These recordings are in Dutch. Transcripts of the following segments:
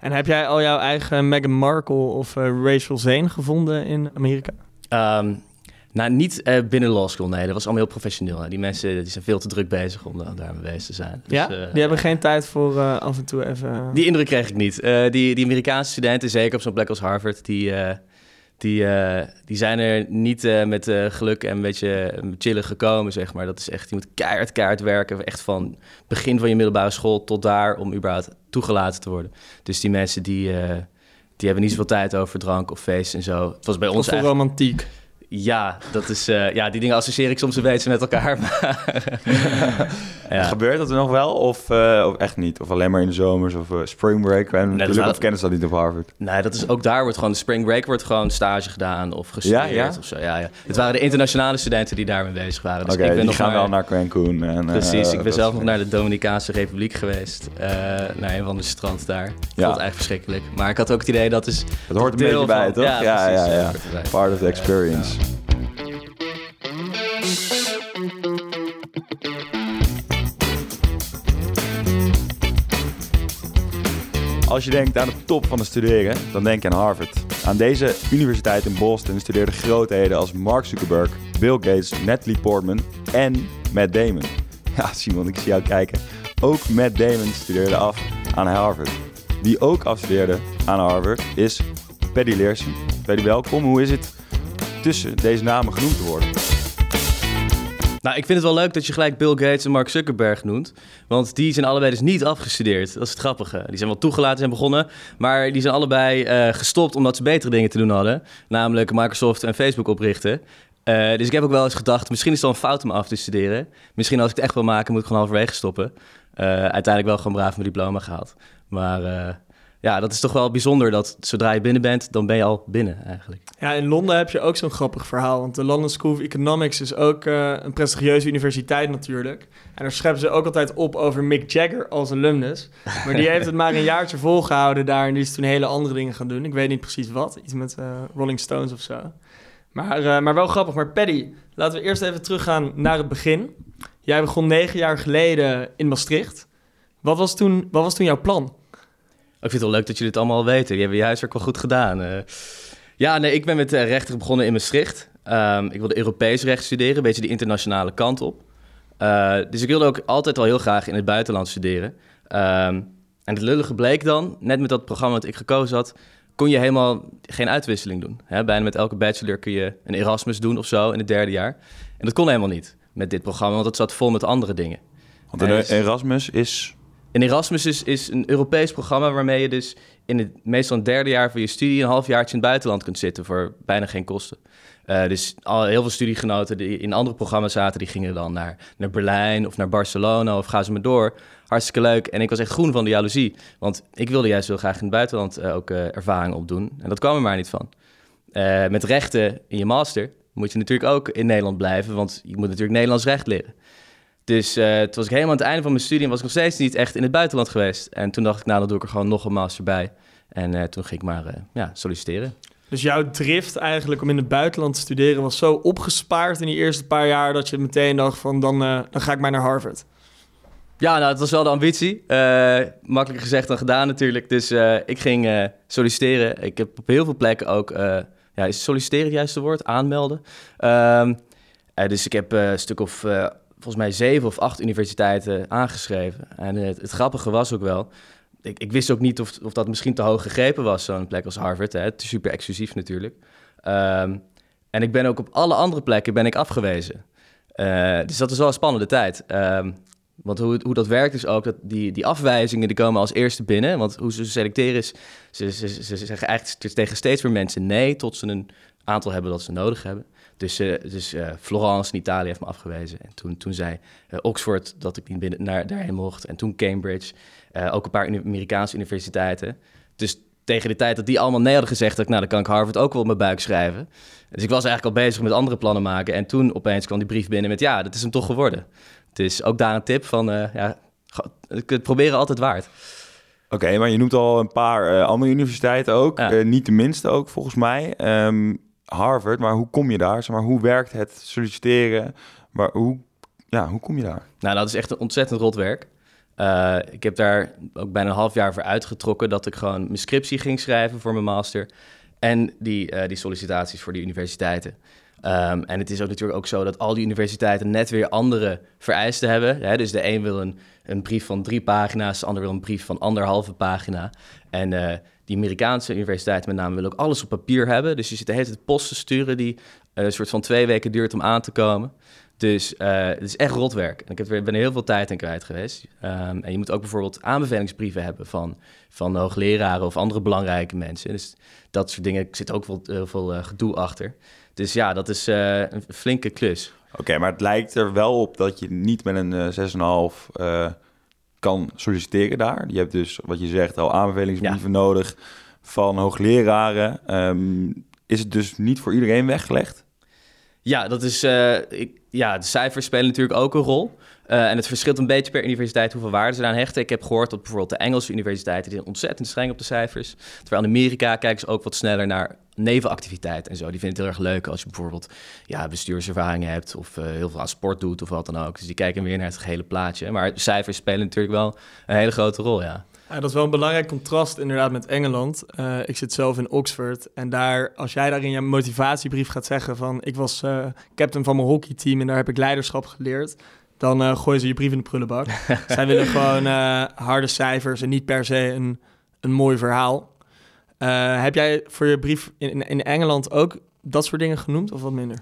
En heb jij al jouw eigen Meghan Markle of uh, Rachel Zane gevonden in Amerika? Um, nou, niet uh, binnen law school, nee. Dat was allemaal heel professioneel. Hè. Die mensen die zijn veel te druk bezig om daarmee bezig te zijn. Dus, ja? Uh, die hebben geen tijd voor af en toe even... Die indruk kreeg ik niet. die, die Amerikaanse studenten, zeker op zo'n plek als Harvard... die, die, die zijn er niet met geluk en een beetje chillen gekomen, zeg maar. Dat is echt, je moet keihard, keihard werken. Echt van begin van je middelbare school tot daar... om überhaupt toegelaten te worden. Dus die mensen die... die hebben niet zoveel tijd over drank of feest en zo. Het was bij ons eigenlijk... romantiek. Ja, dat is, uh, ja, die dingen associeer ik soms een beetje met elkaar. ja. Gebeurt dat er nog wel of, uh, of echt niet? Of alleen maar in de zomers of uh, spring break? En nee, natuurlijk of kennen ze dat niet op Harvard? Nee, dat is, ook daar wordt gewoon de spring break wordt gewoon stage gedaan of gestudeerd ja, ja? of zo. Ja, ja. Het waren de internationale studenten die daarmee bezig waren. Dus Oké, okay, die nog gaan wel naar Cancun. En, precies, ik ben zelf nog naar de Dominicaanse Republiek geweest. naar een van de strand daar. Ik ja. vond echt verschrikkelijk. Maar ik had ook het idee dat is... Het hoort een beetje bij, toch? Ja, ja, ja, ja. Part of the experience. Als je denkt aan de top van het studeren, dan denk je aan Harvard. Aan deze universiteit in Boston studeerden grootheden als Mark Zuckerberg, Bill Gates, Natalie Portman en Matt Damon. Ja, Simon, ik zie jou kijken. Ook Matt Damon studeerde af aan Harvard. Wie ook afstudeerde aan Harvard is Paddy Leersen. Paddy, welkom. Hoe is het tussen deze namen genoemd te worden? Nou, ik vind het wel leuk dat je gelijk Bill Gates en Mark Zuckerberg noemt. Want die zijn allebei dus niet afgestudeerd. Dat is het grappige. Die zijn wel toegelaten en begonnen. Maar die zijn allebei uh, gestopt omdat ze betere dingen te doen hadden. Namelijk Microsoft en Facebook oprichten. Uh, dus ik heb ook wel eens gedacht, misschien is het wel een fout om af te studeren. Misschien als ik het echt wil maken, moet ik gewoon halverwege stoppen. Uh, uiteindelijk wel gewoon braaf mijn diploma gehaald. Maar ja, dat is toch wel bijzonder dat zodra je binnen bent, dan ben je al binnen eigenlijk. Ja, in Londen heb je ook zo'n grappig verhaal. Want de London School of Economics is ook uh, een prestigieuze universiteit natuurlijk. En daar scheppen ze ook altijd op over Mick Jagger als alumnus. Maar die heeft het maar een jaartje volgehouden daar. En die is toen hele andere dingen gaan doen. Ik weet niet precies wat. Iets met uh, Rolling Stones of zo. Maar, uh, maar wel grappig. Maar Paddy, laten we eerst even teruggaan naar het begin. Jij begon negen jaar geleden in Maastricht. Wat was toen, wat was toen jouw plan? Ik vind het wel leuk dat jullie het allemaal weten. Je hebt je huiswerk wel goed gedaan. Uh, ja, nee, ik ben met uh, rechten begonnen in Maastricht. Um, ik wilde Europees recht studeren, een beetje die internationale kant op. Uh, dus ik wilde ook altijd al heel graag in het buitenland studeren. Um, en het lullige bleek dan, net met dat programma dat ik gekozen had, kon je helemaal geen uitwisseling doen. Hè, bijna met elke bachelor kun je een Erasmus doen of zo in het derde jaar. En dat kon helemaal niet met dit programma, want het zat vol met andere dingen. Want een dus Erasmus is en Erasmus is, is een Europees programma waarmee je dus in het meestal derde jaar van je studie een halfjaartje in het buitenland kunt zitten voor bijna geen kosten. Uh, dus al, heel veel studiegenoten die in andere programma's zaten, die gingen dan naar, naar Berlijn of naar Barcelona of gaan ze maar door. Hartstikke leuk. En ik was echt groen van de jaloezie. Want ik wilde juist heel graag in het buitenland uh, ook uh, ervaring opdoen. En dat kwam er maar niet van. met rechten in je master moet je natuurlijk ook in Nederland blijven, want je moet natuurlijk Nederlands recht leren. Dus uh, toen was ik helemaal aan het einde van mijn studie en was ik nog steeds niet echt in het buitenland geweest. En toen dacht ik, nou, dan doe ik er gewoon nog een master bij. En uh, toen ging ik maar uh, ja, solliciteren. Dus jouw drift eigenlijk om in het buitenland te studeren was zo opgespaard in die eerste paar jaar dat je meteen dacht van dan, dan ga ik maar naar Harvard. Ja, nou, het was wel de ambitie. makkelijker gezegd dan gedaan natuurlijk. Dus ik ging solliciteren. Ik heb op heel veel plekken ook... ja, is solliciteren het juiste woord? Aanmelden. Um, dus ik heb een stuk of volgens mij zeven of acht universiteiten aangeschreven. En het, grappige was ook wel, ik, ik, wist ook niet of, of dat misschien te hoog gegrepen was, zo'n plek als Harvard. Hè? Super exclusief natuurlijk. Ehm, en ik ben ook op alle andere plekken ben ik afgewezen. Uh, dus dat is wel een spannende tijd. Um, want hoe, hoe dat werkt is ook dat die, die afwijzingen die komen als eerste binnen. Want hoe ze selecteren is, ze, ze, ze, ze zeggen eigenlijk tegen steeds meer mensen nee... tot ze een aantal hebben dat ze nodig hebben. Dus, uh, dus uh, Florence in Italië heeft me afgewezen. En toen, toen zei uh, Oxford dat ik niet binnen, naar, daarheen mocht. En toen Cambridge. ook een paar Amerikaanse universiteiten. Dus tegen de tijd dat die allemaal nee hadden gezegd... Dat ik, nou, dan kan ik Harvard ook wel op mijn buik schrijven. Dus ik was eigenlijk al bezig met andere plannen maken. En toen opeens kwam die brief binnen met... ja, dat is hem toch geworden. Dus ook daar een tip van... ja, het proberen altijd waard. Oké, maar je noemt al een paar andere universiteiten ook. niet de minste ook, volgens mij. Um, Harvard, maar hoe kom je daar? Zeg maar, hoe werkt het solliciteren? Maar hoe, ja, hoe kom je daar? Nou, dat is echt een ontzettend rot werk. Uh, ik heb daar ook bijna een half jaar voor uitgetrokken dat ik gewoon mijn scriptie ging schrijven voor mijn master. En die, uh, die sollicitaties voor die universiteiten. Um, en het is ook natuurlijk ook zo dat al die universiteiten net weer andere vereisten hebben. Hè? Dus de een wil een, brief van drie pagina's, de ander wil een brief van anderhalve pagina. En uh, die Amerikaanse universiteiten met name willen ook alles op papier hebben. Dus je zit de hele tijd post te sturen die een soort van twee weken duurt om aan te komen. Dus uh, het is echt rotwerk. En ik ben er heel veel tijd in kwijt geweest. Um, en je moet ook bijvoorbeeld aanbevelingsbrieven hebben van, van hoogleraren of andere belangrijke mensen. Dus dat soort dingen zit ook wel heel veel gedoe achter. Dus ja, dat is uh, een flinke klus. Oké, okay, maar het lijkt er wel op dat je niet met een 6,5 kan solliciteren daar. Je hebt dus, wat je zegt, al aanbevelingsbrieven ja. nodig van hoogleraren. Um, is het dus niet voor iedereen weggelegd? Ja, dat is, uh, ik, ja, de cijfers spelen natuurlijk ook een rol. Uh, en het verschilt een beetje per universiteit hoeveel waarde ze eraan hechten. Ik heb gehoord dat bijvoorbeeld de Engelse universiteiten... die zijn ontzettend streng op de cijfers. Terwijl in Amerika kijken ze ook wat sneller naar nevenactiviteit en zo. Die vinden het heel erg leuk als je bijvoorbeeld ja, bestuurservaring hebt... of uh, heel veel aan sport doet of wat dan ook. Dus die kijken weer naar het gehele plaatje. Maar cijfers spelen natuurlijk wel een hele grote rol, ja. Ja, dat is wel een belangrijk contrast inderdaad met Engeland. Uh, ik zit zelf in Oxford en daar, als jij daar in je motivatiebrief gaat zeggen van ik was uh, captain van mijn hockeyteam en daar heb ik leiderschap geleerd, dan uh, gooien ze je brief in de prullenbak. Zij willen gewoon harde cijfers en niet per se een, een mooi verhaal. Heb jij voor je brief in, in Engeland ook dat soort dingen genoemd of wat minder?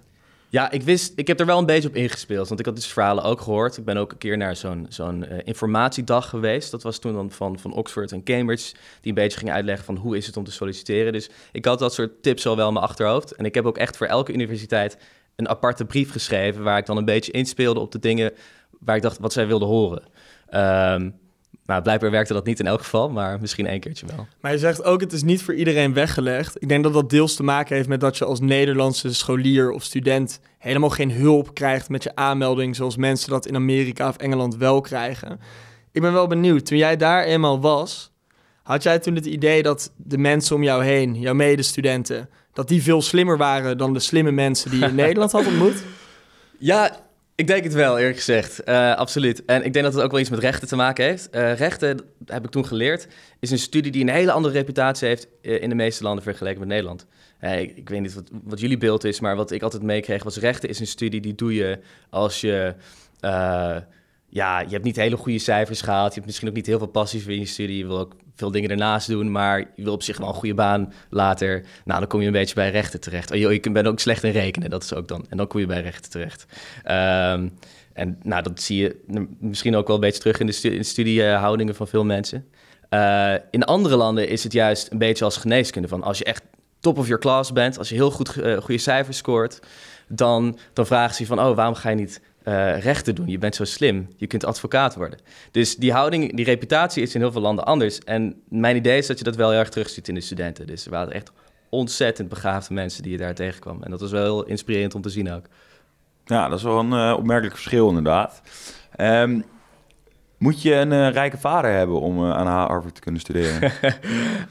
Ja, ik wist, ik heb er wel een beetje op ingespeeld, want ik had dus verhalen ook gehoord. Ik ben ook een keer naar zo'n zo'n uh, informatiedag geweest. Dat was toen dan van, van Oxford en Cambridge, die een beetje gingen uitleggen van hoe is het om te solliciteren. Dus ik had dat soort tips al wel in mijn achterhoofd. En ik heb ook echt voor elke universiteit een aparte brief geschreven, waar ik dan een beetje inspeelde op de dingen waar ik dacht wat zij wilden horen. Um, nou, blijkbaar werkte dat niet in elk geval, maar misschien één keertje wel. Maar je zegt ook, het is niet voor iedereen weggelegd. Ik denk dat dat deels te maken heeft met dat je als Nederlandse scholier of student helemaal geen hulp krijgt met je aanmelding, zoals mensen dat in Amerika of Engeland wel krijgen. Ik ben wel benieuwd, toen jij daar eenmaal was, had jij toen het idee dat de mensen om jou heen, jouw medestudenten, dat die veel slimmer waren dan de slimme mensen die je in Nederland had ontmoet? Ja, ik denk het wel, eerlijk gezegd. Uh, absoluut. En ik denk dat het ook wel iets met rechten te maken heeft. Uh, rechten, heb ik toen geleerd, is een studie die een hele andere reputatie heeft uh, in de meeste landen vergeleken met Nederland. Ik, ik, weet niet wat, wat, jullie beeld is, maar wat ik altijd meekreeg was rechten is een studie die doe je als je ja, je hebt niet hele goede cijfers gehaald. Je hebt misschien ook niet heel veel passief in je studie. Je wil ook veel dingen ernaast doen, maar je wil op zich wel een goede baan later. Nou, dan kom je een beetje bij rechten terecht. Oh, je, je bent ook slecht in rekenen, dat is ook dan. En dan kom je bij rechten terecht. Um, en nou, dat zie je misschien ook wel een beetje terug in de, stu in de studiehoudingen van veel mensen. Uh, in andere landen is het juist een beetje als geneeskunde. Van als je echt top of your class bent, als je heel goed uh, goede cijfers scoort, dan, dan vragen ze je van, oh, waarom ga je niet uh, rechten doen. Je bent zo slim. Je kunt advocaat worden. Dus die houding, die reputatie is in heel veel landen anders. En mijn idee is dat je dat wel heel erg terugziet in de studenten. Dus er waren echt ontzettend begaafde mensen die je daar tegenkwam. En dat was wel heel inspirerend om te zien ook. Ja, dat is wel een uh, opmerkelijk verschil inderdaad. Um, moet je een uh, rijke vader hebben om aan Harvard te kunnen studeren?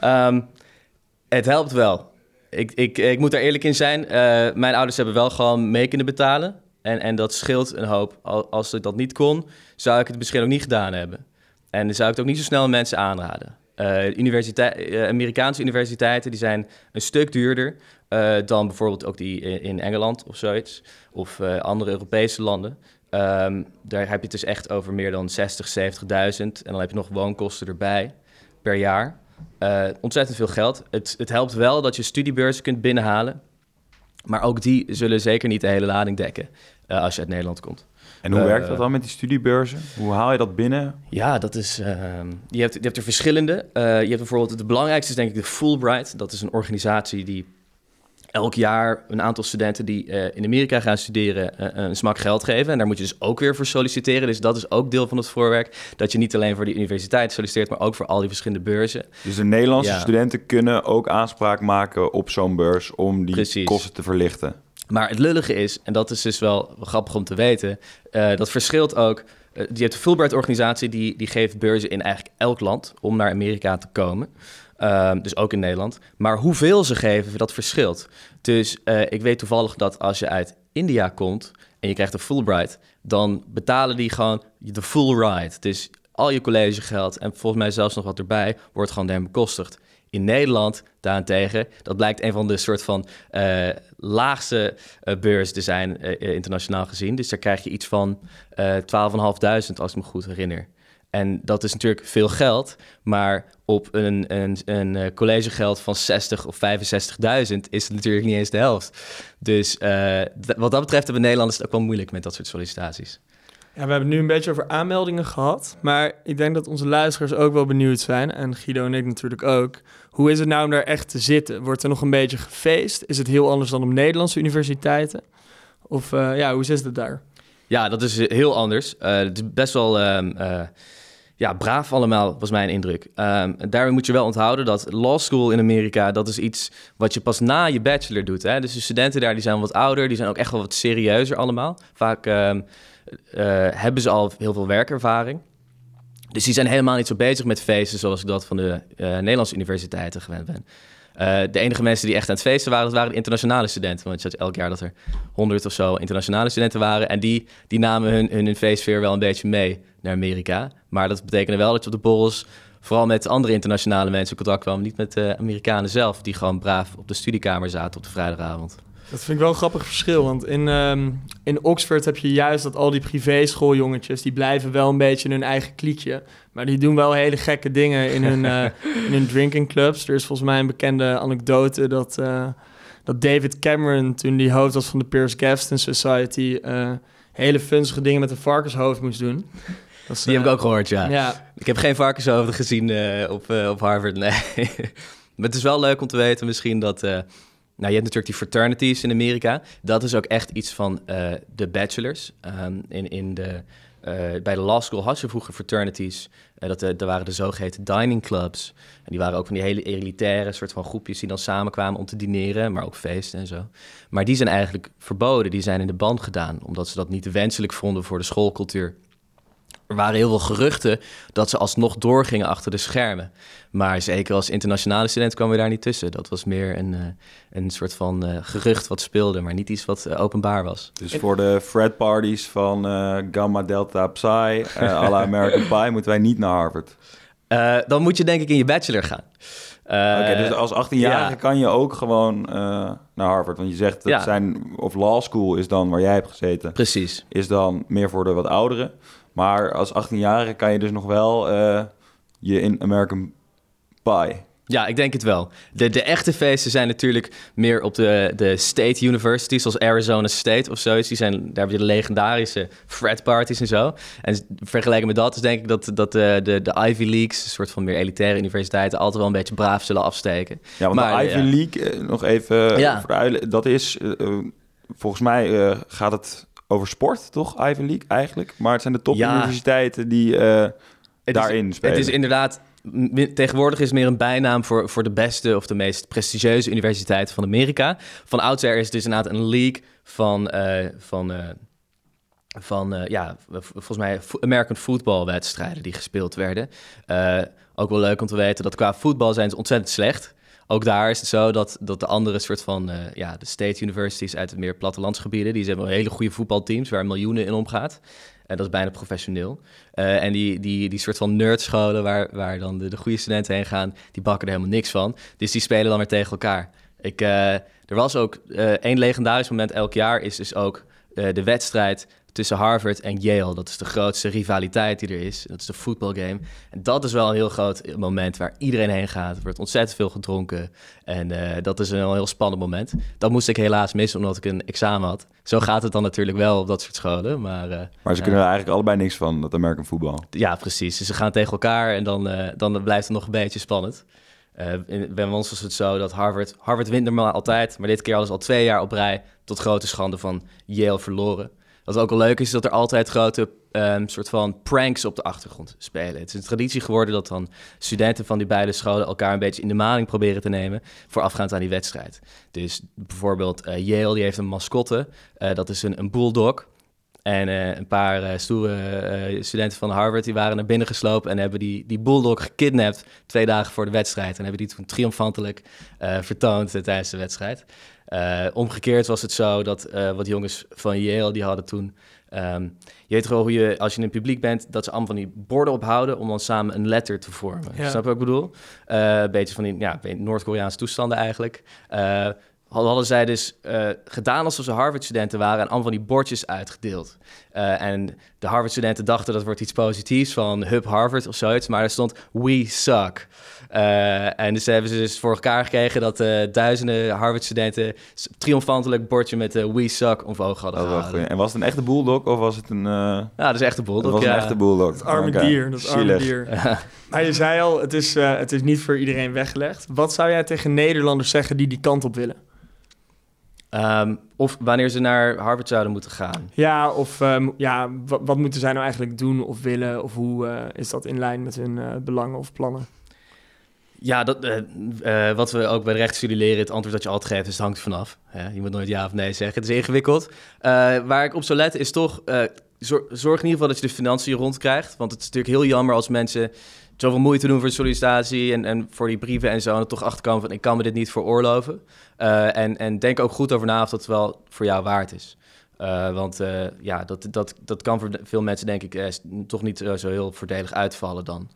um, het helpt wel. Ik, ik, ik moet daar eerlijk in zijn. mijn ouders hebben wel gewoon mee kunnen betalen. En, en dat scheelt een hoop. Als ik dat niet kon, zou ik het misschien ook niet gedaan hebben. En dan zou ik het ook niet zo snel mensen aanraden. Universiteit, uh, Amerikaanse universiteiten die zijn een stuk duurder uh, dan bijvoorbeeld ook die in, Engeland of zoiets. Of andere Europese landen. Um, daar heb je het dus echt over meer dan 60, 70.000. En dan heb je nog woonkosten erbij per jaar. ontzettend veel geld. Het, het helpt wel dat je studiebeurzen kunt binnenhalen. Maar ook die zullen zeker niet de hele lading dekken uh, als je uit Nederland komt. En hoe werkt dat eh, dan met die studiebeurzen? Hoe haal je dat binnen? Ja, dat is, uh, je, hebt, je hebt er verschillende. Uh, je hebt bijvoorbeeld, de belangrijkste is denk ik de Fulbright. Dat is een organisatie die elk jaar een aantal studenten die uh, in Amerika gaan studeren uh, een smak geld geven. En daar moet je dus ook weer voor solliciteren. Dus dat is ook deel van het voorwerk. Dat je niet alleen voor de universiteit solliciteert, maar ook voor al die verschillende beurzen. Dus de Nederlandse studenten kunnen ook aanspraak maken op zo'n beurs om die Precies. kosten te verlichten. Maar het lullige is, en dat is dus wel grappig om te weten, uh, dat verschilt ook. Uh, je hebt de Fulbright-organisatie, die, die geeft beurzen in eigenlijk elk land om naar Amerika te komen. Uh, dus ook in Nederland. Maar hoeveel ze geven, dat verschilt. Dus uh, ik weet toevallig dat als je uit India komt en je krijgt een Fulbright, dan betalen die gewoon de full ride. Dus al je collegegeld en volgens mij zelfs nog wat erbij, wordt gewoon daarin bekostigd. In Nederland daarentegen, dat blijkt een van de soort van uh, laagste uh, beurzen te zijn uh, internationaal gezien. Dus daar krijg je iets van 12.500 als ik me goed herinner. En dat is natuurlijk veel geld, maar op een, een, een collegegeld van 60 of 65.000 is het natuurlijk niet eens de helft. Dus wat dat betreft hebben Nederlanders het ook wel moeilijk met dat soort sollicitaties. We hebben nu een beetje over aanmeldingen gehad. Maar ik denk dat onze luisteraars ook wel benieuwd zijn. En Guido en ik natuurlijk ook. Hoe is het nou om daar echt te zitten? Wordt er nog een beetje gefeest? Is het heel anders dan op Nederlandse universiteiten? Of uh, ja, hoe is het daar? Ja, dat is heel anders. Uh, het is best wel um, uh, ja, braaf allemaal, was mijn indruk. Um, moet je wel onthouden dat law school in Amerika... dat is iets wat je pas na je bachelor doet. Hè? Dus de studenten daar die zijn wat ouder. Die zijn ook echt wel wat serieuzer allemaal. Vaak... Uh, hebben ze al heel veel werkervaring. Dus die zijn helemaal niet zo bezig met feesten zoals ik dat van de uh, Nederlandse universiteiten gewend ben. Uh, de enige mensen die echt aan het feesten waren, dat waren de internationale studenten. Want je had elk jaar dat er honderd of zo internationale studenten waren. En die, die namen hun, hun, hun feestfeer wel een beetje mee naar Amerika. Maar dat betekende wel dat je op de borrels vooral met andere internationale mensen in contact kwam. Niet met de Amerikanen zelf, die gewoon braaf op de studiekamer zaten op de vrijdagavond. Dat vind ik wel een grappig verschil, want in, um, in Oxford heb je juist dat al die privéschooljongetjes, die blijven wel een beetje in hun eigen kliekje. Maar die doen wel hele gekke dingen in hun, uh, in hun drinking clubs. Er is volgens mij een bekende anekdote dat, uh, dat David Cameron, toen die hoofd was van de Pierce Gaveston Society, uh, hele funzige dingen met een varkenshoofd moest doen. Dat is, die heb ik ook gehoord, ja. ja. Ik heb geen varkenshoofden gezien op, op Harvard, nee. maar het is wel leuk om te weten misschien dat nou, je hebt natuurlijk die fraternities in Amerika. Dat is ook echt iets van uh, de bachelors. Um, in, in de, uh, bij de law school had je vroeger fraternities. Uh, dat, er waren de zogeheten dining clubs. En die waren ook van die hele elitaire soort van groepjes die dan samenkwamen om te dineren, maar ook feesten en zo. Maar die zijn eigenlijk verboden. Die zijn in de band gedaan, omdat ze dat niet wenselijk vonden voor de schoolcultuur. Er waren heel veel geruchten dat ze alsnog doorgingen achter de schermen. Maar zeker als internationale student kwamen we daar niet tussen. Dat was meer een, uh, een soort van uh, gerucht wat speelde, maar niet iets wat uh, openbaar was. Dus voor de fred parties van Gamma Delta Psi, à la American Pie, moeten wij niet naar Harvard? dan moet je denk ik in je bachelor gaan. Oké, dus als 18-jarige ja. kan je ook gewoon naar Harvard. Want je zegt dat ja. zijn, of law school is dan waar jij hebt gezeten. Precies. Is dan meer voor de wat ouderen. Maar als 18-jarige kan je dus nog wel uh, je in American Pie. Ja, ik denk het wel. De, de echte feesten zijn natuurlijk meer op de, de state universities, zoals Arizona State of zoiets. Die zijn, daar heb je de legendarische frat parties en zo. En vergeleken met dat is denk ik dat, dat de, de, de Ivy Leagues, een soort van meer elitaire universiteiten, altijd wel een beetje braaf zullen afsteken. Ja, want maar, de Ivy ja. League, eh, nog even ja. dat is, uh, volgens mij uh, gaat het over sport, toch? Ivy League eigenlijk. Maar het zijn de topuniversiteiten die uh, daarin is, spelen. Het is inderdaad... Tegenwoordig is het meer een bijnaam voor, voor de beste of de meest prestigieuze universiteiten van Amerika. Van oudsher is het dus inderdaad een league van, uh, van, uh, van ja, volgens mij American football wedstrijden die gespeeld werden. ook wel leuk om te weten dat qua voetbal zijn ze ontzettend slecht ook daar is het zo dat, dat de andere soort van, uh, ja, de state universities uit het meer plattelandsgebieden, die hebben hele goede voetbalteams waar miljoenen in omgaat. En dat is bijna professioneel. Uh, en die, die, die soort van nerdscholen waar, waar dan de, de goede studenten heen gaan, die bakken er helemaal niks van. Dus die spelen dan weer tegen elkaar. Ik, uh, er was ook één legendarisch moment elk jaar, is dus ook de wedstrijd tussen Harvard en Yale. Dat is de grootste rivaliteit die er is. Dat is de voetbalgame. En dat is wel een heel groot moment waar iedereen heen gaat. Er wordt ontzettend veel gedronken. En uh, dat is een heel spannend moment. Dat moest ik helaas missen omdat ik een examen had. Zo gaat het dan natuurlijk wel op dat soort scholen. Maar, uh, maar ze kunnen er eigenlijk allebei niks van, dat American voetbal. Ja, precies. Dus ze gaan tegen elkaar en dan, dan blijft het nog een beetje spannend. Uh, bij ons was het zo dat Harvard... Harvard wint normaal altijd, maar dit keer hadden ze al twee jaar op rij... tot grote schande van Yale verloren. Wat ook wel leuk is, is dat er altijd grote um, soort van pranks op de achtergrond spelen. Het is een traditie geworden dat dan studenten van die beide scholen elkaar een beetje in de maling proberen te nemen voorafgaand aan die wedstrijd. Dus bijvoorbeeld uh, Yale, die heeft een mascotte, uh, dat is een, een bulldog. En eh, een paar eh, stoere eh, studenten van Harvard die waren naar binnen geslopen en hebben die, die bulldog gekidnapt twee dagen voor de wedstrijd. En hebben die toen triomfantelijk eh, vertoond eh, tijdens de wedstrijd. Eh, omgekeerd was het zo dat eh, wat jongens van Yale, die hadden toen... ehm, je weet gewoon hoe je, als je in het publiek bent, dat ze allemaal van die borden ophouden om dan samen een letter te vormen. Ja. Snap je wat ik bedoel? Eh, een beetje van die ja, Noord-Koreaanse toestanden eigenlijk. Hadden, zij dus gedaan alsof ze Harvard-studenten waren en allemaal van die bordjes uitgedeeld. En de Harvard-studenten dachten dat wordt iets positiefs van Hub Harvard of zoiets, maar er stond We Suck. Eh, en dus hebben ze dus voor elkaar gekregen dat eh, duizenden Harvard-studenten triomfantelijk bordje met eh, We Suck omhoog hadden gehouden. goed. En was het een echte bulldog of was het een... eh, Ja, dat is echt een dat bulldog. was ja. een echte bulldog. Het arme dier, dat arme dier. Maar je zei al, het is, eh, het is niet voor iedereen weggelegd. Wat zou jij tegen Nederlanders zeggen die die kant op willen? Ehm, of wanneer ze naar Harvard zouden moeten gaan. Ja, of ehm, ja, wat, wat moeten zij nou eigenlijk doen of willen? Of hoe eh, is dat in lijn met hun eh, belangen of plannen? Ja, dat, eh, eh, wat we ook bij de rechtsstudie leren, het antwoord dat je altijd geeft, is het hangt vanaf. Je moet nooit ja of nee zeggen. Het is ingewikkeld. Eh, waar ik op zou letten is toch, eh, zor- zorg in ieder geval dat je de financiën rondkrijgt. Want het is natuurlijk heel jammer als mensen zoveel moeite doen voor de sollicitatie en, en voor die brieven en zo. En er toch achterkomen van, ik kan me dit niet veroorloven. En, en denk ook goed over na of dat wel voor jou waard is. Want ja, dat, dat, dat kan voor veel mensen denk ik eh, toch niet zo heel voordelig uitvallen dan.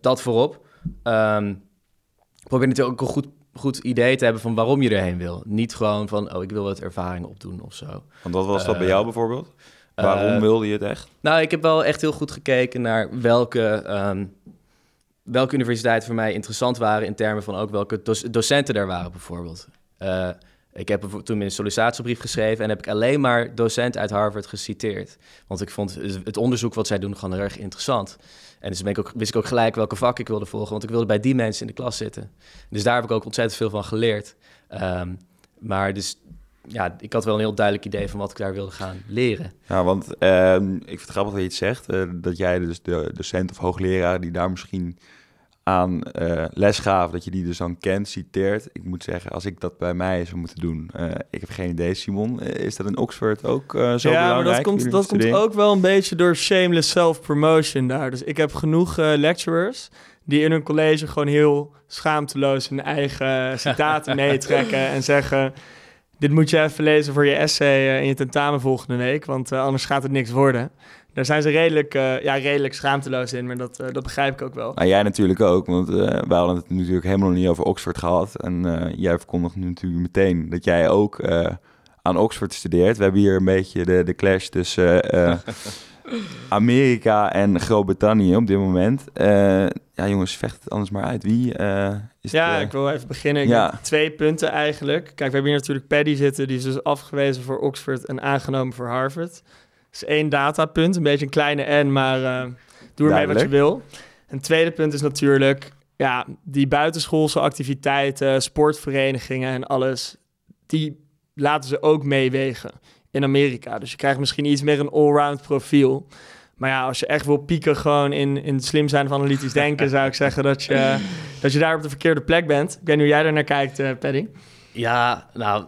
Dat voorop. Ehm, probeer natuurlijk ook een goed, goed idee te hebben van waarom je erheen wil. Niet gewoon van, oh, ik wil wat ervaring opdoen of zo. Want wat was dat bij Eh, jou bijvoorbeeld? Waarom Eh, wilde je het echt? Nou, ik heb wel echt heel goed gekeken naar welke, ehm, welke universiteiten voor mij interessant waren in termen van ook welke doc- docenten daar waren bijvoorbeeld. Eh, ik heb toen mijn sollicitatiebrief geschreven en heb ik alleen maar docenten uit Harvard geciteerd. Want ik vond het onderzoek wat zij doen gewoon erg interessant. En dus ook, wist ik ook gelijk welke vak ik wilde volgen, want ik wilde bij die mensen in de klas zitten. Dus daar heb ik ook ontzettend veel van geleerd. Ehm, maar dus ja, ik had wel een heel duidelijk idee van wat ik daar wilde gaan leren. Ja, want ehm, ik vind het grappig dat je zegt. eh, dat jij dus de docent of hoogleraar die daar misschien aan les gaven, dat je die dus dan kent, citeert. Ik moet zeggen, als ik dat bij mij zou moeten doen, eh, ik heb geen idee, Simon. Eh, is dat in Oxford ook eh, zo ja, belangrijk? maar dat komt, dat komt ook wel een beetje door shameless self-promotion daar. Dus ik heb genoeg lecturers die in hun college gewoon heel schaamteloos hun eigen citaten meetrekken en zeggen... Dit moet je even lezen voor je essay eh, in je tentamen volgende week, want eh, anders gaat het niks worden. Daar zijn ze redelijk, eh, ja, redelijk schaamteloos in, maar dat, dat begrijp ik ook wel. Nou, jij natuurlijk ook, want eh wij hadden het natuurlijk helemaal nog niet over Oxford gehad. En jij verkondigt nu natuurlijk meteen dat jij ook aan Oxford studeert. We hebben hier een beetje de, de clash tussen Amerika en Groot-Brittannië op dit moment. Eh, ja, jongens, vecht het anders maar uit. Wie eh, is Ja, het, eh, ik wil even beginnen. Ik Ja. heb twee punten eigenlijk. Kijk, we hebben hier natuurlijk Paddy zitten. Die is dus afgewezen voor Oxford en aangenomen voor Harvard. Dat is één datapunt. Een beetje een kleine N, maar eh, doe ermee wat je wil. Een tweede punt is natuurlijk... Ja, die buitenschoolse activiteiten, sportverenigingen en alles... die laten ze ook meewegen in Amerika. Dus je krijgt misschien iets meer een allround profiel... Maar ja, als je echt wil pieken gewoon in, in het slim zijn van analytisch denken... zou ik zeggen dat je, dat je daar op de verkeerde plek bent. Ik weet niet hoe jij er naar kijkt, eh Paddy. Ja, nou,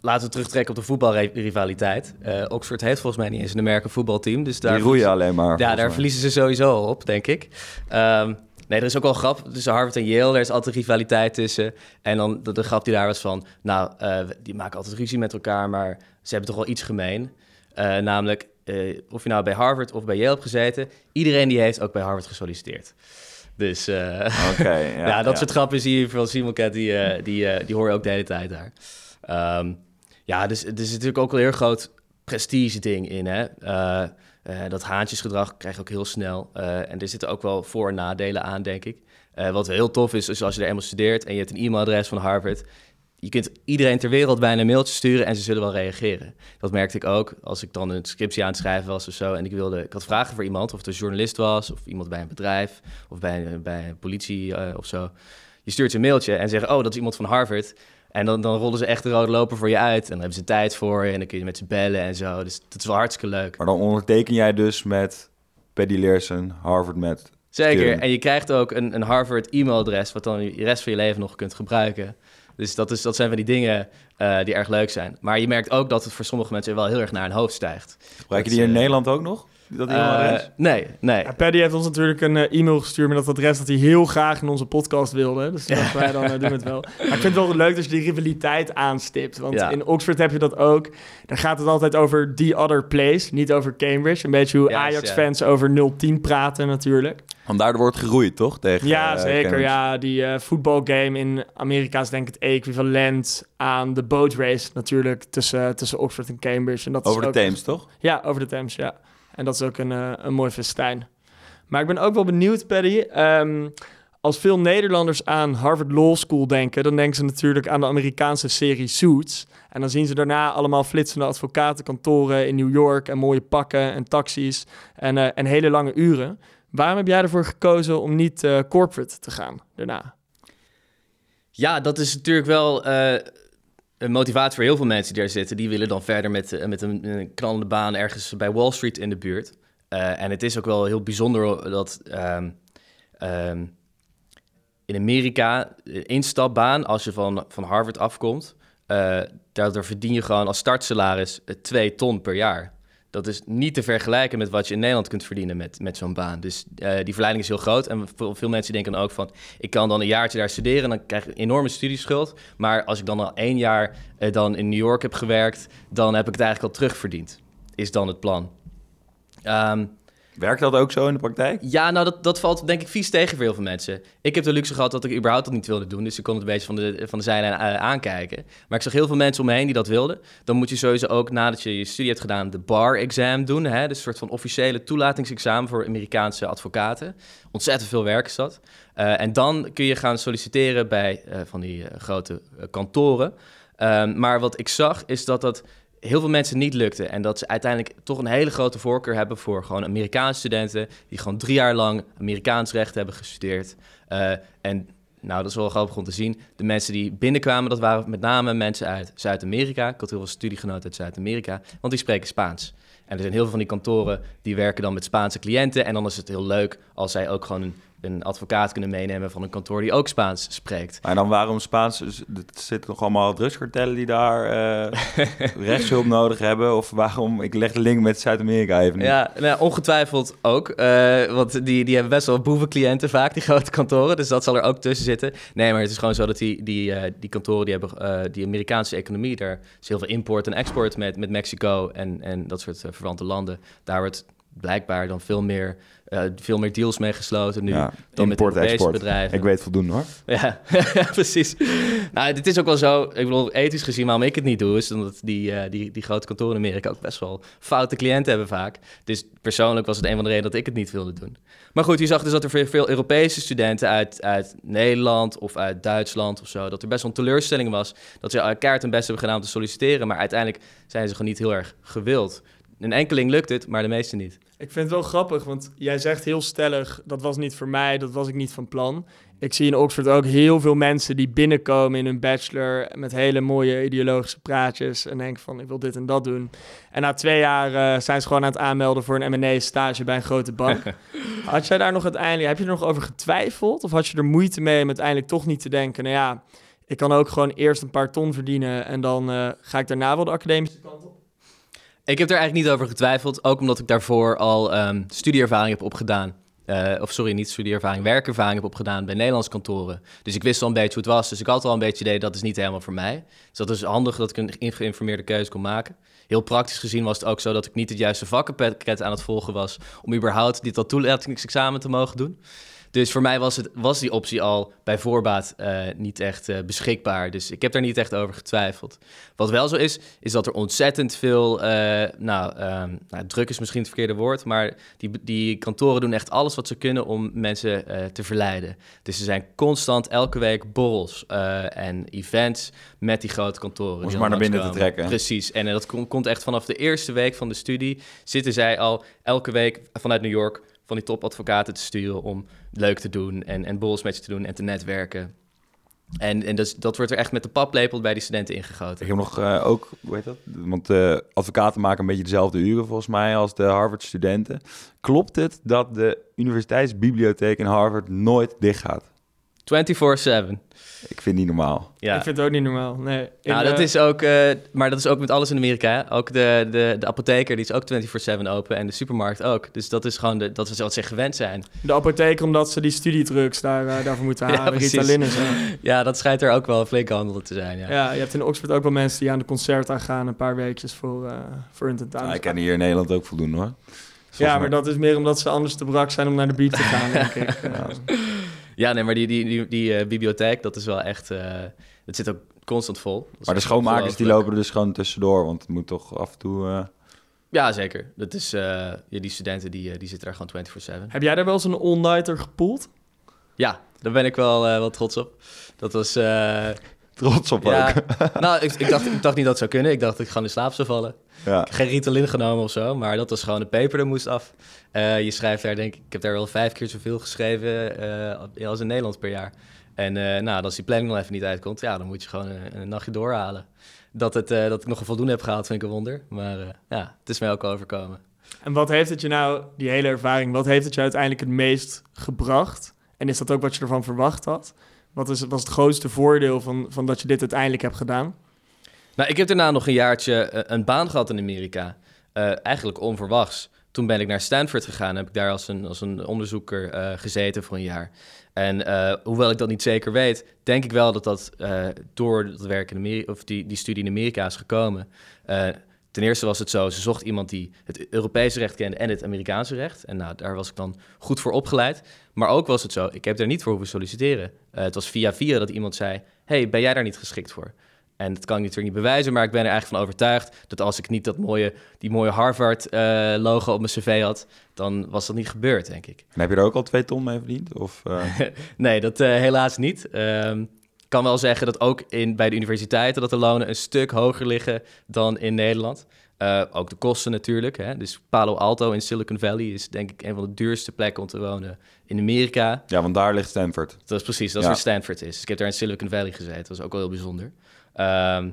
laten we terugtrekken op de voetbalrivaliteit. Eh Oxford heeft volgens mij niet eens een merken voetbalteam. Dus daar die roeien alleen maar. Ja, daar mij. verliezen ze sowieso op, denk ik. Ehm, nee, er is ook wel een grap tussen Harvard en Yale. Er is altijd rivaliteit tussen. En dan de, de grap die daar was van... Nou, eh, die maken altijd ruzie met elkaar, maar ze hebben toch wel iets gemeen. Eh, namelijk, eh, of je nou bij Harvard of bij Yale hebt gezeten... iedereen die heeft ook bij Harvard gesolliciteerd. Dus eh, Oké, ja, ja, dat ja. soort grappen zie je van Simon Cat, die, die, die hoor je ook de hele tijd daar. Ehm, ja, dus het is natuurlijk ook wel een heel groot prestige ding in, hè. Dat haantjesgedrag krijg je ook heel snel. En er zitten ook wel voor- en nadelen aan, denk ik. Wat heel tof is, is als je er eenmaal studeert en je hebt een e-mailadres van Harvard... Je kunt iedereen ter wereld bijna een mailtje sturen en ze zullen wel reageren. Dat merkte ik ook als ik dan een scriptie aan het schrijven was of zo. En ik, wilde, ik had vragen voor iemand, of het een journalist was, of iemand bij een bedrijf, of bij, een- bij een politie eh, of zo. Je stuurt ze een mailtje en zeggen, oh, dat is iemand van Harvard. En dan, dan rollen ze echt de rode loper voor je uit. En dan hebben ze tijd voor je en dan kun je met ze bellen en zo. Dus dat is wel hartstikke leuk. Maar dan onderteken jij dus met Paddy Leersen, Harvard met... Zeker. Sturen. En je krijgt ook een, een Harvard e-mailadres, wat dan de rest van je leven nog kunt gebruiken. Dus dat, is, dat zijn van die dingen eh, die erg leuk zijn. Maar je merkt ook dat het voor sommige mensen wel heel erg naar hun hoofd stijgt. Gebruik je die in eh, Nederland ook nog? Dat Eh, nee, nee. Ja, Paddy heeft ons natuurlijk een eh, e-mail gestuurd met dat adres dat hij heel graag in onze podcast wilde. Dus dachten wij dan, eh, doen we het wel. Maar ik vind het wel leuk dat je die rivaliteit aanstipt. Want Ja. in Oxford heb je dat ook. Daar gaat het altijd over the other place, niet over Cambridge. Een beetje hoe Ajax-fans over 010 praten natuurlijk. Want daardoor wordt geroeid, toch? Tegen, Ja, zeker. Cambridge. Ja, die eh, voetbalgame in Amerika is denk ik het equivalent aan de boat race natuurlijk tussen, tussen Oxford en Cambridge. En dat Over is de ook Theems, toch? Ja, over de Thames, ja. En dat is ook een, eh, een mooi festijn. Maar ik ben ook wel benieuwd, Paddy. ehm, als veel Nederlanders aan Harvard Law School denken... dan denken ze natuurlijk aan de Amerikaanse serie Suits. En dan zien ze daarna allemaal flitsende advocatenkantoren in New York... en mooie pakken en taxis en, eh, en hele lange uren. Waarom heb jij ervoor gekozen om niet eh, corporate te gaan daarna? Ja, dat is natuurlijk wel een motivatie voor heel veel mensen die daar zitten. Die willen dan verder met, eh, met een, een knallende baan ergens bij Wall Street in de buurt. Eh, en het is ook wel heel bijzonder dat ehm, ehm, in Amerika een instapbaan, als je van, van Harvard afkomt, eh daardoor verdien je gewoon als startsalaris 2 ton per jaar. Dat is niet te vergelijken met wat je in Nederland kunt verdienen met, met zo'n baan. Dus eh, die verleiding is heel groot. En veel, mensen denken dan ook van... ik kan dan een jaartje daar studeren... dan krijg ik enorme studieschuld. Maar als ik dan al één jaar eh, dan in New York heb gewerkt... dan heb ik het eigenlijk al terugverdiend. Is dan het plan. Ehm, Werkt dat ook zo in de praktijk? ja, nou, dat, dat valt denk ik vies tegen voor heel veel mensen. Ik heb de luxe gehad dat ik überhaupt dat niet wilde doen. Dus ik kon het een beetje van de, van de zijlijn eh, aankijken. Maar ik zag heel veel mensen om me heen die dat wilden. Dan moet je sowieso ook, nadat je je studie hebt gedaan, de bar-exam doen. Hè? Dus een soort van officiële toelatingsexamen voor Amerikaanse advocaten. Ontzettend veel werk is dat. Eh, en dan kun je gaan solliciteren bij eh, van die grote kantoren. Ehm, maar wat ik zag, is dat dat heel veel mensen niet lukte. En dat ze uiteindelijk toch een hele grote voorkeur hebben voor gewoon Amerikaanse studenten. die gewoon drie jaar lang Amerikaans recht hebben gestudeerd. Eh, en nou, dat is wel grappig om te zien. De mensen die binnenkwamen, dat waren met name mensen uit Zuid-Amerika. Ik had heel veel studiegenoten uit Zuid-Amerika, want die spreken Spaans. En er zijn heel veel van die kantoren die werken dan met Spaanse cliënten. En dan is het heel leuk als zij ook gewoon een, een advocaat kunnen meenemen van een kantoor die ook Spaans spreekt. Maar dan waarom Spaans? Dus Het zitten nog allemaal drugskartellen die daar eh, rechtshulp nodig hebben? Of waarom? Ik leg de link met Zuid-Amerika even niet. Ja, nou, ongetwijfeld ook. eh, want die, die hebben best wel boevencliënten vaak, die grote kantoren. Dus dat zal er ook tussen zitten. Nee, maar het is gewoon zo dat die, die, eh, die kantoren, die hebben die Amerikaanse economie, daar is heel veel import en export met, met Mexico en, en dat soort verwante landen. Daar wordt blijkbaar dan veel meer, eh, veel meer deals mee gesloten nu. Ja, dan met import, Europese export. bedrijven. Ik weet voldoende hoor. Ja, precies. Nou, dit is ook wel zo. Ik bedoel, ethisch gezien, waarom ik het niet doe, is omdat die, eh, die, die grote kantoren in Amerika ook best wel foute cliënten hebben vaak. Dus persoonlijk was het een van de redenen dat ik het niet wilde doen. Maar goed, je zag dus dat er veel- veel Europese studenten uit, uit Nederland of uit Duitsland of zo, dat er best wel een teleurstelling was. Dat ze elkaar hun best hebben gedaan om te solliciteren, maar uiteindelijk zijn ze gewoon niet heel erg gewild. Een enkeling lukt het, maar de meeste niet. Ik vind het wel grappig, want jij zegt heel stellig... dat was niet voor mij, dat was ik niet van plan. Ik zie in Oxford ook heel veel mensen die binnenkomen in hun bachelor... met hele mooie ideologische praatjes... en denken van, ik wil dit en dat doen. En na twee jaar eh, zijn ze gewoon aan het aanmelden... voor een M&A-stage bij een grote bank. had jij daar nog uiteindelijk... heb je er nog over getwijfeld? Of had je er moeite mee om uiteindelijk toch niet te denken... nou ja, ik kan ook gewoon eerst een paar ton verdienen... en dan eh, ga ik daarna wel de academische kant op? Ik heb er eigenlijk niet over getwijfeld, ook omdat ik daarvoor al ehm, studieervaring heb opgedaan. Eh, of sorry, niet studieervaring, werkervaring heb opgedaan bij Nederlandse kantoren. Dus ik wist al een beetje hoe het was. Dus ik had al een beetje idee dat is niet helemaal voor mij. Dus dat is handig dat ik een ge- geïnformeerde keuze kon maken. Heel praktisch gezien was het ook zo dat ik niet het juiste vakkenpakket aan het volgen was... om überhaupt dit dat toelatingsexamen te mogen doen. Dus voor mij was, het, was die optie al bij voorbaat eh, niet echt eh, beschikbaar. Dus ik heb daar niet echt over getwijfeld. Wat wel zo is, is dat er ontzettend veel... eh, nou, ehm, nou, druk is misschien het verkeerde woord... maar die, die kantoren doen echt alles wat ze kunnen om mensen te verleiden. Dus er zijn constant elke week borrels en events met die grote kantoren. Om ze maar naar binnen te trekken. Precies, en dat kom- komt echt vanaf de eerste week van de studie... zitten zij al elke week vanuit New York van die topadvocaten te sturen... om leuk te doen en, en borrels met je te doen en te netwerken. En, en dus, dat wordt er echt met de paplepel bij die studenten ingegoten. Ik heb nog eh, ook, hoe heet dat? Want de advocaten maken een beetje dezelfde uren volgens mij als de Harvard-studenten. Klopt het dat de universiteitsbibliotheek in Harvard nooit dicht gaat? 24-7. Ik vind het niet normaal. Ja. Ik vind het ook niet normaal. Nee. In, Nou, dat eh, is ook, eh, maar dat is ook met alles in Amerika. Hè? Ook de, de, de apotheker die is ook 24-7 open en de supermarkt ook. Dus dat is gewoon de, dat is wat ze gewend zijn. De apotheker, omdat ze die studiedrugs daar, eh, daarvoor moeten Ja, halen. precies. Ritalin en zo. Ja, dat schijnt er ook wel een flinke handel te zijn. Ja. Ja, je hebt in Oxford ook wel mensen die aan de concert aan gaan een paar weekjes voor, eh voor hun tentamen. Ja, ik ken hier in Nederland ook voldoende hoor. ja, maar dat is meer omdat ze anders te brak zijn om naar de beat te gaan, denk ik. Eh, Ja, nee, maar die, die, die, die eh, bibliotheek, dat is wel echt... eh het zit ook constant vol. Maar de schoonmakers die lopen er dus gewoon tussendoor, want het moet toch af en toe... eh, Ja, zeker. Dat is, eh, ja, die studenten die, die zitten daar gewoon 24-7. heb jij daar wel eens een all-nighter gepoeld? Ja, daar ben ik wel, eh, wel trots op. Dat was... eh, trots op ja, ook. nou, ik, ik, dacht, ik dacht niet dat het zou kunnen. Ik dacht dat ik gewoon in slaap zou vallen. Ja. Geen Ritalin genomen of zo, maar dat was gewoon de paper, er moest af. Eh, je schrijft daar, denk ik, ik heb daar wel vijf keer zoveel geschreven eh, als in Nederland per jaar. En eh, nou, als die planning nog even niet uitkomt, ja, dan moet je gewoon een, een nachtje doorhalen. Dat, het, eh, dat ik nog een voldoende heb gehaald, vind ik een wonder. Maar eh, ja, het is mij ook overkomen. En wat heeft het je nou, die hele ervaring, wat heeft het je uiteindelijk het meest gebracht? En is dat ook wat je ervan verwacht had? Wat is, was het grootste voordeel van, van dat je dit uiteindelijk hebt gedaan? Nou, ik heb daarna nog een jaartje eh, een baan gehad in Amerika. Eh, eigenlijk onverwachts. Toen ben ik naar Stanford gegaan heb ik daar als een, als een onderzoeker eh, gezeten voor een jaar. En hoewel ik dat niet zeker weet, denk ik wel dat dat door dat werk in Amerika, of die, die studie in Amerika is gekomen. Ten eerste was het zo, ze zocht iemand die het Europese recht kende en het Amerikaanse recht. En nou, daar was ik dan goed voor opgeleid. Maar ook was het zo, ik heb daar niet voor hoeven solliciteren. Het was via via dat iemand zei, hey, ben jij daar niet geschikt voor? En dat kan ik natuurlijk niet bewijzen, maar ik ben er eigenlijk van overtuigd dat als ik niet dat mooie, die mooie Harvard-logo op mijn cv had, dan was dat niet gebeurd, denk ik. En heb je er ook al twee ton mee verdiend? Of, eh, Nee, dat eh, helaas niet. Ehm, Ik kan wel zeggen dat ook in, bij de universiteiten dat de lonen een stuk hoger liggen dan in Nederland. Eh, ook de kosten natuurlijk. Hè? Dus Palo Alto in Silicon Valley is denk ik een van de duurste plekken om te wonen in Amerika. ja, want daar ligt Stanford. Dat is precies, dat is Ja. waar Stanford is. Dus ik heb daar in Silicon Valley gezeten. Dat was ook wel heel bijzonder. Ehm,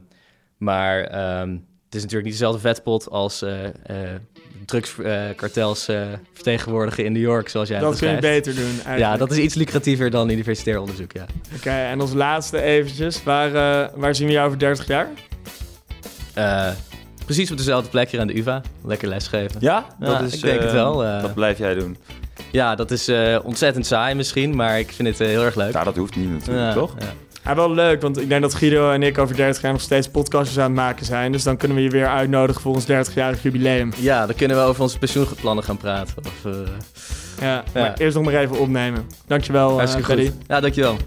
maar ehm, het is natuurlijk niet dezelfde vetpot als eh drugskartels eh, vertegenwoordigen in New York, zoals jij dat het kun je beter doen eigenlijk. Ja, dat is iets lucratiever dan universitair onderzoek, ja. Oké, en als laatste eventjes, waar, waar zien we jou over 30 jaar? Eh, precies op dezelfde plek hier aan de UvA. Lekker lesgeven. Ja, Ja, ik denk het wel, eh. Dat blijf jij doen. Ja, dat is eh, ontzettend saai misschien, maar ik vind het heel erg leuk. Ja, dat hoeft niet natuurlijk, Ja, toch? ja. Ja, wel leuk, want ik denk dat Guido en ik over 30 jaar nog steeds podcastjes aan het maken zijn. Dus dan kunnen we je weer uitnodigen voor ons 30-jarig jubileum. Ja, dan kunnen we over onze pensioenplannen gaan praten. Of, eh, Ja, Ja. maar eerst nog maar even opnemen. Dankjewel, uh, hartstikke Freddy. goed. Ja, dankjewel.